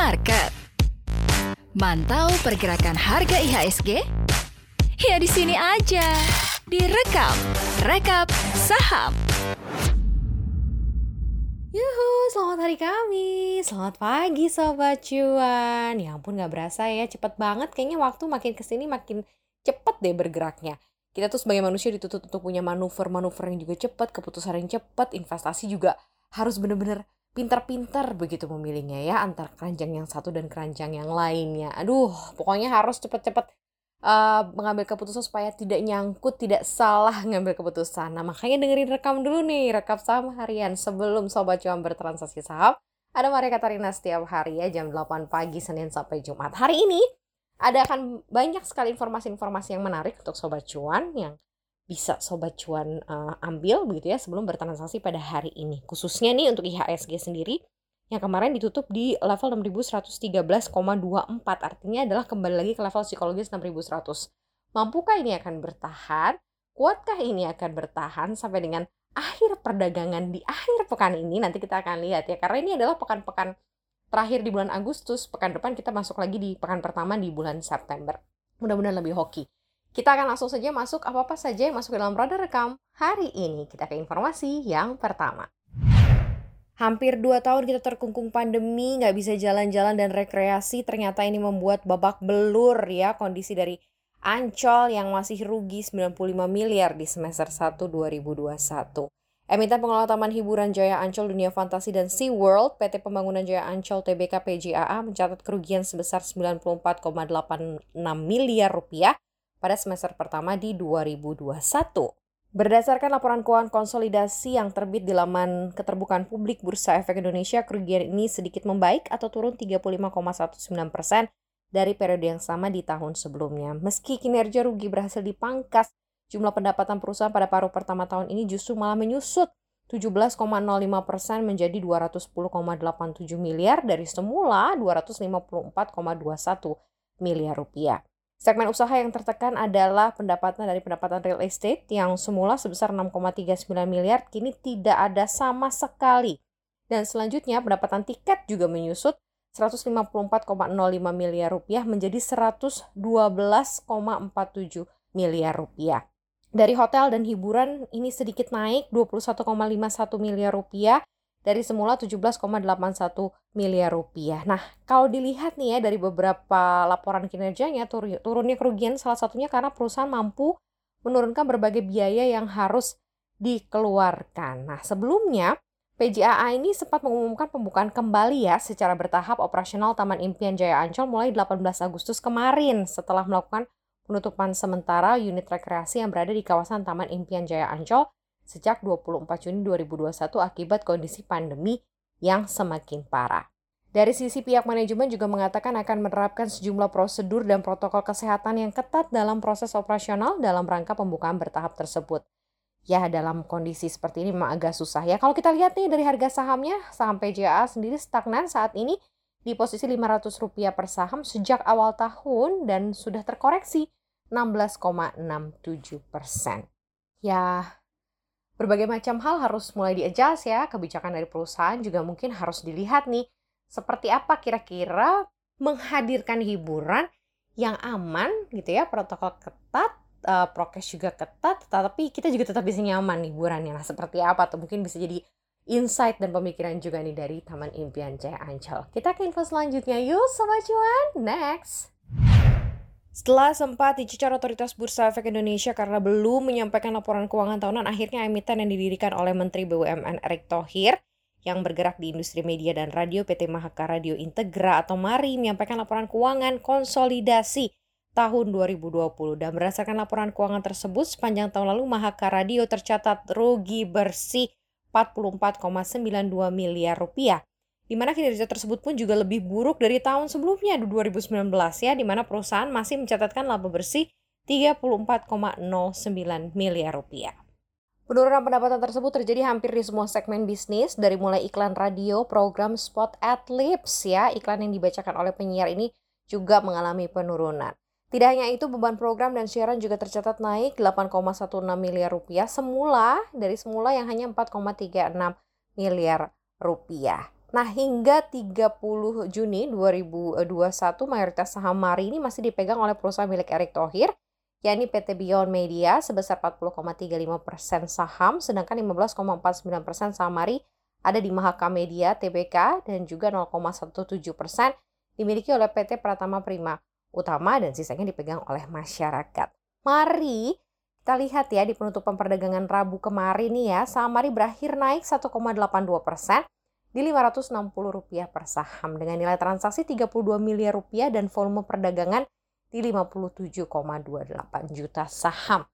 market. Mantau pergerakan harga IHSG? Ya di sini aja. Direkap, rekap saham. Yuhu, selamat hari Kamis. Selamat pagi Sobat Cuan. Ya ampun gak berasa ya, cepet banget. Kayaknya waktu makin ke sini makin cepet deh bergeraknya. Kita tuh sebagai manusia dituntut untuk punya manuver-manuver yang juga cepet, keputusan yang cepet, investasi juga harus bener-bener pintar-pintar begitu memilihnya ya antar keranjang yang satu dan keranjang yang lainnya. Aduh, pokoknya harus cepet-cepet uh, mengambil keputusan supaya tidak nyangkut, tidak salah ngambil keputusan. Nah, makanya dengerin rekam dulu nih, rekap saham harian sebelum Sobat Cuan bertransaksi saham. Ada Maria Katarina setiap hari ya, jam 8 pagi, Senin sampai Jumat. Hari ini ada akan banyak sekali informasi-informasi yang menarik untuk Sobat Cuan yang bisa sobat cuan uh, ambil begitu ya sebelum bertransaksi pada hari ini. Khususnya nih untuk IHSG sendiri yang kemarin ditutup di level 6113,24 artinya adalah kembali lagi ke level psikologis 6100. Mampukah ini akan bertahan? Kuatkah ini akan bertahan sampai dengan akhir perdagangan di akhir pekan ini? Nanti kita akan lihat ya karena ini adalah pekan-pekan terakhir di bulan Agustus, pekan depan kita masuk lagi di pekan pertama di bulan September. Mudah-mudahan lebih hoki. Kita akan langsung saja masuk apa-apa saja yang masuk dalam radar rekam. Hari ini kita ke informasi yang pertama. Hampir dua tahun kita terkungkung pandemi, nggak bisa jalan-jalan dan rekreasi. Ternyata ini membuat babak belur ya kondisi dari Ancol yang masih rugi 95 miliar di semester 1 2021. Emiten pengelola Taman Hiburan Jaya Ancol Dunia Fantasi dan SeaWorld, PT Pembangunan Jaya Ancol TBK PJAA mencatat kerugian sebesar 94,86 miliar rupiah pada semester pertama di 2021. Berdasarkan laporan keuangan konsolidasi yang terbit di laman keterbukaan publik Bursa Efek Indonesia, kerugian ini sedikit membaik atau turun 35,19 persen dari periode yang sama di tahun sebelumnya. Meski kinerja rugi berhasil dipangkas, jumlah pendapatan perusahaan pada paruh pertama tahun ini justru malah menyusut 17,05 persen menjadi 210,87 miliar dari semula 254,21 miliar rupiah. Segmen usaha yang tertekan adalah pendapatan dari pendapatan real estate yang semula sebesar 6,39 miliar kini tidak ada sama sekali. Dan selanjutnya pendapatan tiket juga menyusut 154,05 miliar rupiah menjadi 112,47 miliar rupiah. Dari hotel dan hiburan ini sedikit naik 21,51 miliar rupiah dari semula 17,81 miliar rupiah. Nah, kalau dilihat nih ya dari beberapa laporan kinerjanya tur turunnya kerugian salah satunya karena perusahaan mampu menurunkan berbagai biaya yang harus dikeluarkan. Nah, sebelumnya PJAA ini sempat mengumumkan pembukaan kembali ya secara bertahap operasional Taman Impian Jaya Ancol mulai 18 Agustus kemarin setelah melakukan penutupan sementara unit rekreasi yang berada di kawasan Taman Impian Jaya Ancol sejak 24 Juni 2021 akibat kondisi pandemi yang semakin parah. Dari sisi pihak manajemen juga mengatakan akan menerapkan sejumlah prosedur dan protokol kesehatan yang ketat dalam proses operasional dalam rangka pembukaan bertahap tersebut. Ya, dalam kondisi seperti ini memang agak susah ya. Kalau kita lihat nih dari harga sahamnya, saham PJA sendiri stagnan saat ini di posisi Rp500 per saham sejak awal tahun dan sudah terkoreksi 16,67 persen. Ya, berbagai macam hal harus mulai di-adjust ya. Kebijakan dari perusahaan juga mungkin harus dilihat nih seperti apa kira-kira menghadirkan hiburan yang aman gitu ya, protokol ketat, uh, prokes juga ketat, tapi kita juga tetap bisa nyaman hiburannya. Nah, seperti apa tuh mungkin bisa jadi insight dan pemikiran juga nih dari Taman Impian Jaya Ancol. Kita ke info selanjutnya yuk Sobat Cuan, next! Setelah sempat dicecar otoritas Bursa Efek Indonesia karena belum menyampaikan laporan keuangan tahunan, akhirnya emiten yang didirikan oleh Menteri BUMN Erick Thohir yang bergerak di industri media dan radio PT Mahaka Radio Integra atau MARI menyampaikan laporan keuangan konsolidasi tahun 2020 dan berdasarkan laporan keuangan tersebut sepanjang tahun lalu Mahaka Radio tercatat rugi bersih 44,92 miliar rupiah di mana kinerja tersebut pun juga lebih buruk dari tahun sebelumnya 2019 ya, di mana perusahaan masih mencatatkan laba bersih 34,09 miliar rupiah. Penurunan pendapatan tersebut terjadi hampir di semua segmen bisnis, dari mulai iklan radio, program spot ad libs ya, iklan yang dibacakan oleh penyiar ini juga mengalami penurunan. Tidak hanya itu, beban program dan siaran juga tercatat naik 8,16 miliar rupiah semula dari semula yang hanya 4,36 miliar rupiah. Nah, hingga 30 Juni 2021 mayoritas saham Mari ini masih dipegang oleh perusahaan milik Erick Thohir, yakni PT Beyond Media sebesar 40,35% saham, sedangkan 15,49% saham Mari ada di Mahaka Media TBK dan juga 0,17% dimiliki oleh PT Pratama Prima Utama dan sisanya dipegang oleh masyarakat. Mari kita lihat ya di penutupan perdagangan Rabu kemarin nih ya, saham Mari berakhir naik 1,82 persen di Rp560 per saham dengan nilai transaksi 32 miliar rupiah dan volume perdagangan di 57,28 juta saham.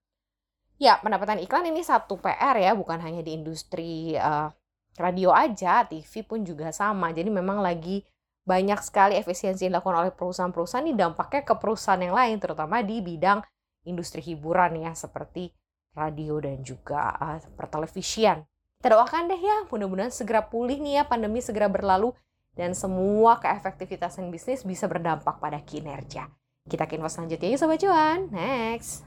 Ya, pendapatan iklan ini satu PR ya, bukan hanya di industri uh, radio aja, TV pun juga sama. Jadi memang lagi banyak sekali efisiensi yang dilakukan oleh perusahaan-perusahaan ini dampaknya ke perusahaan yang lain, terutama di bidang industri hiburan ya, seperti radio dan juga uh, pertelevisian. Kita doakan deh ya, mudah-mudahan segera pulih nih ya, pandemi segera berlalu dan semua keefektivitasan bisnis bisa berdampak pada kinerja. Kita ke info selanjutnya yuk Sobat Cuan. Next.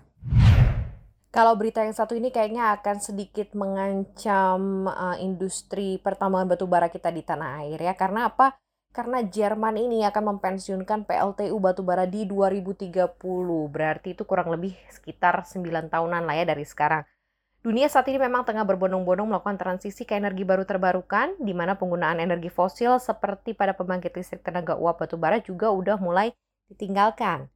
Kalau berita yang satu ini kayaknya akan sedikit mengancam uh, industri pertambangan batu bara kita di tanah air ya. Karena apa? Karena Jerman ini akan mempensiunkan PLTU batubara di 2030. Berarti itu kurang lebih sekitar 9 tahunan lah ya dari sekarang. Dunia saat ini memang tengah berbondong-bondong melakukan transisi ke energi baru terbarukan, di mana penggunaan energi fosil seperti pada pembangkit listrik tenaga uap batubara juga udah mulai ditinggalkan.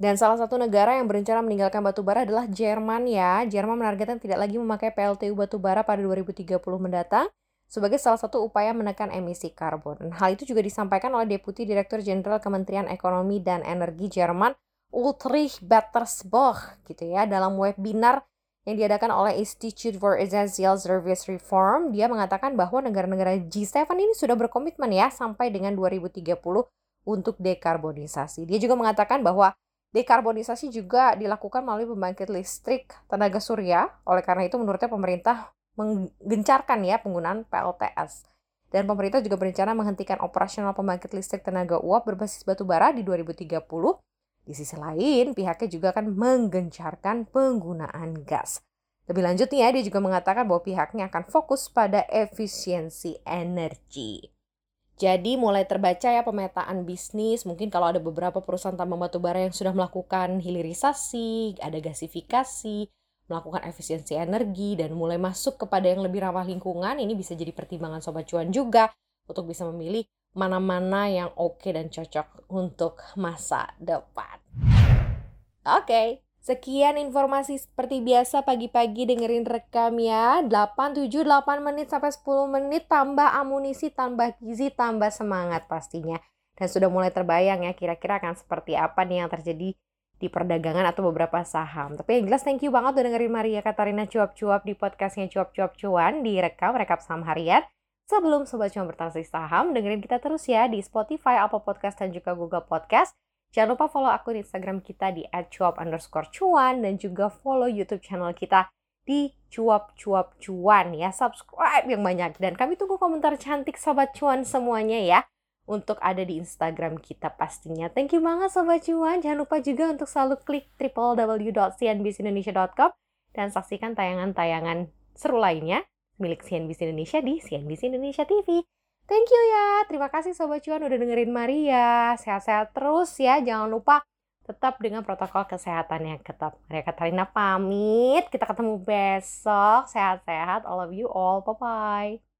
Dan salah satu negara yang berencana meninggalkan batubara adalah Jerman ya. Jerman menargetkan tidak lagi memakai PLTU batubara pada 2030 mendatang sebagai salah satu upaya menekan emisi karbon. Hal itu juga disampaikan oleh Deputi Direktur Jenderal Kementerian Ekonomi dan Energi Jerman Ulrich Battersbach gitu ya dalam webinar yang diadakan oleh Institute for Essential Service Reform, dia mengatakan bahwa negara-negara G7 ini sudah berkomitmen ya sampai dengan 2030 untuk dekarbonisasi. Dia juga mengatakan bahwa dekarbonisasi juga dilakukan melalui pembangkit listrik tenaga surya. Oleh karena itu menurutnya pemerintah menggencarkan ya penggunaan PLTS. Dan pemerintah juga berencana menghentikan operasional pembangkit listrik tenaga uap berbasis batu bara di 2030 di sisi lain, pihaknya juga akan menggencarkan penggunaan gas. Lebih lanjut nih ya, dia juga mengatakan bahwa pihaknya akan fokus pada efisiensi energi. Jadi mulai terbaca ya pemetaan bisnis, mungkin kalau ada beberapa perusahaan tambang batu bara yang sudah melakukan hilirisasi, ada gasifikasi, melakukan efisiensi energi, dan mulai masuk kepada yang lebih ramah lingkungan, ini bisa jadi pertimbangan Sobat Cuan juga untuk bisa memilih mana-mana yang oke okay dan cocok untuk masa depan. Oke, okay, sekian informasi seperti biasa pagi-pagi dengerin rekam ya. 8, 7, 8 menit sampai 10 menit tambah amunisi, tambah gizi, tambah semangat pastinya. Dan sudah mulai terbayang ya kira-kira akan seperti apa nih yang terjadi di perdagangan atau beberapa saham. Tapi yang jelas thank you banget udah dengerin Maria Katarina cuap-cuap di podcastnya cuap-cuap cuan di rekam, rekap saham harian. Sebelum Sobat Cuan bertransaksi saham, dengerin kita terus ya di Spotify, Apple Podcast, dan juga Google Podcast. Jangan lupa follow akun Instagram kita di @cuap underscore cuan dan juga follow YouTube channel kita di cuap cuap cuan ya subscribe yang banyak dan kami tunggu komentar cantik sobat cuan semuanya ya untuk ada di Instagram kita pastinya. Thank you banget Sobat Cuan. Jangan lupa juga untuk selalu klik www.cnbcindonesia.com dan saksikan tayangan-tayangan seru lainnya milik CNBC Indonesia di CNBC Indonesia TV. Thank you ya. Terima kasih Sobat Cuan udah dengerin Maria. Sehat-sehat terus ya. Jangan lupa tetap dengan protokol kesehatan yang ketat. Maria Katarina pamit. Kita ketemu besok. Sehat-sehat. All of you all. Bye-bye.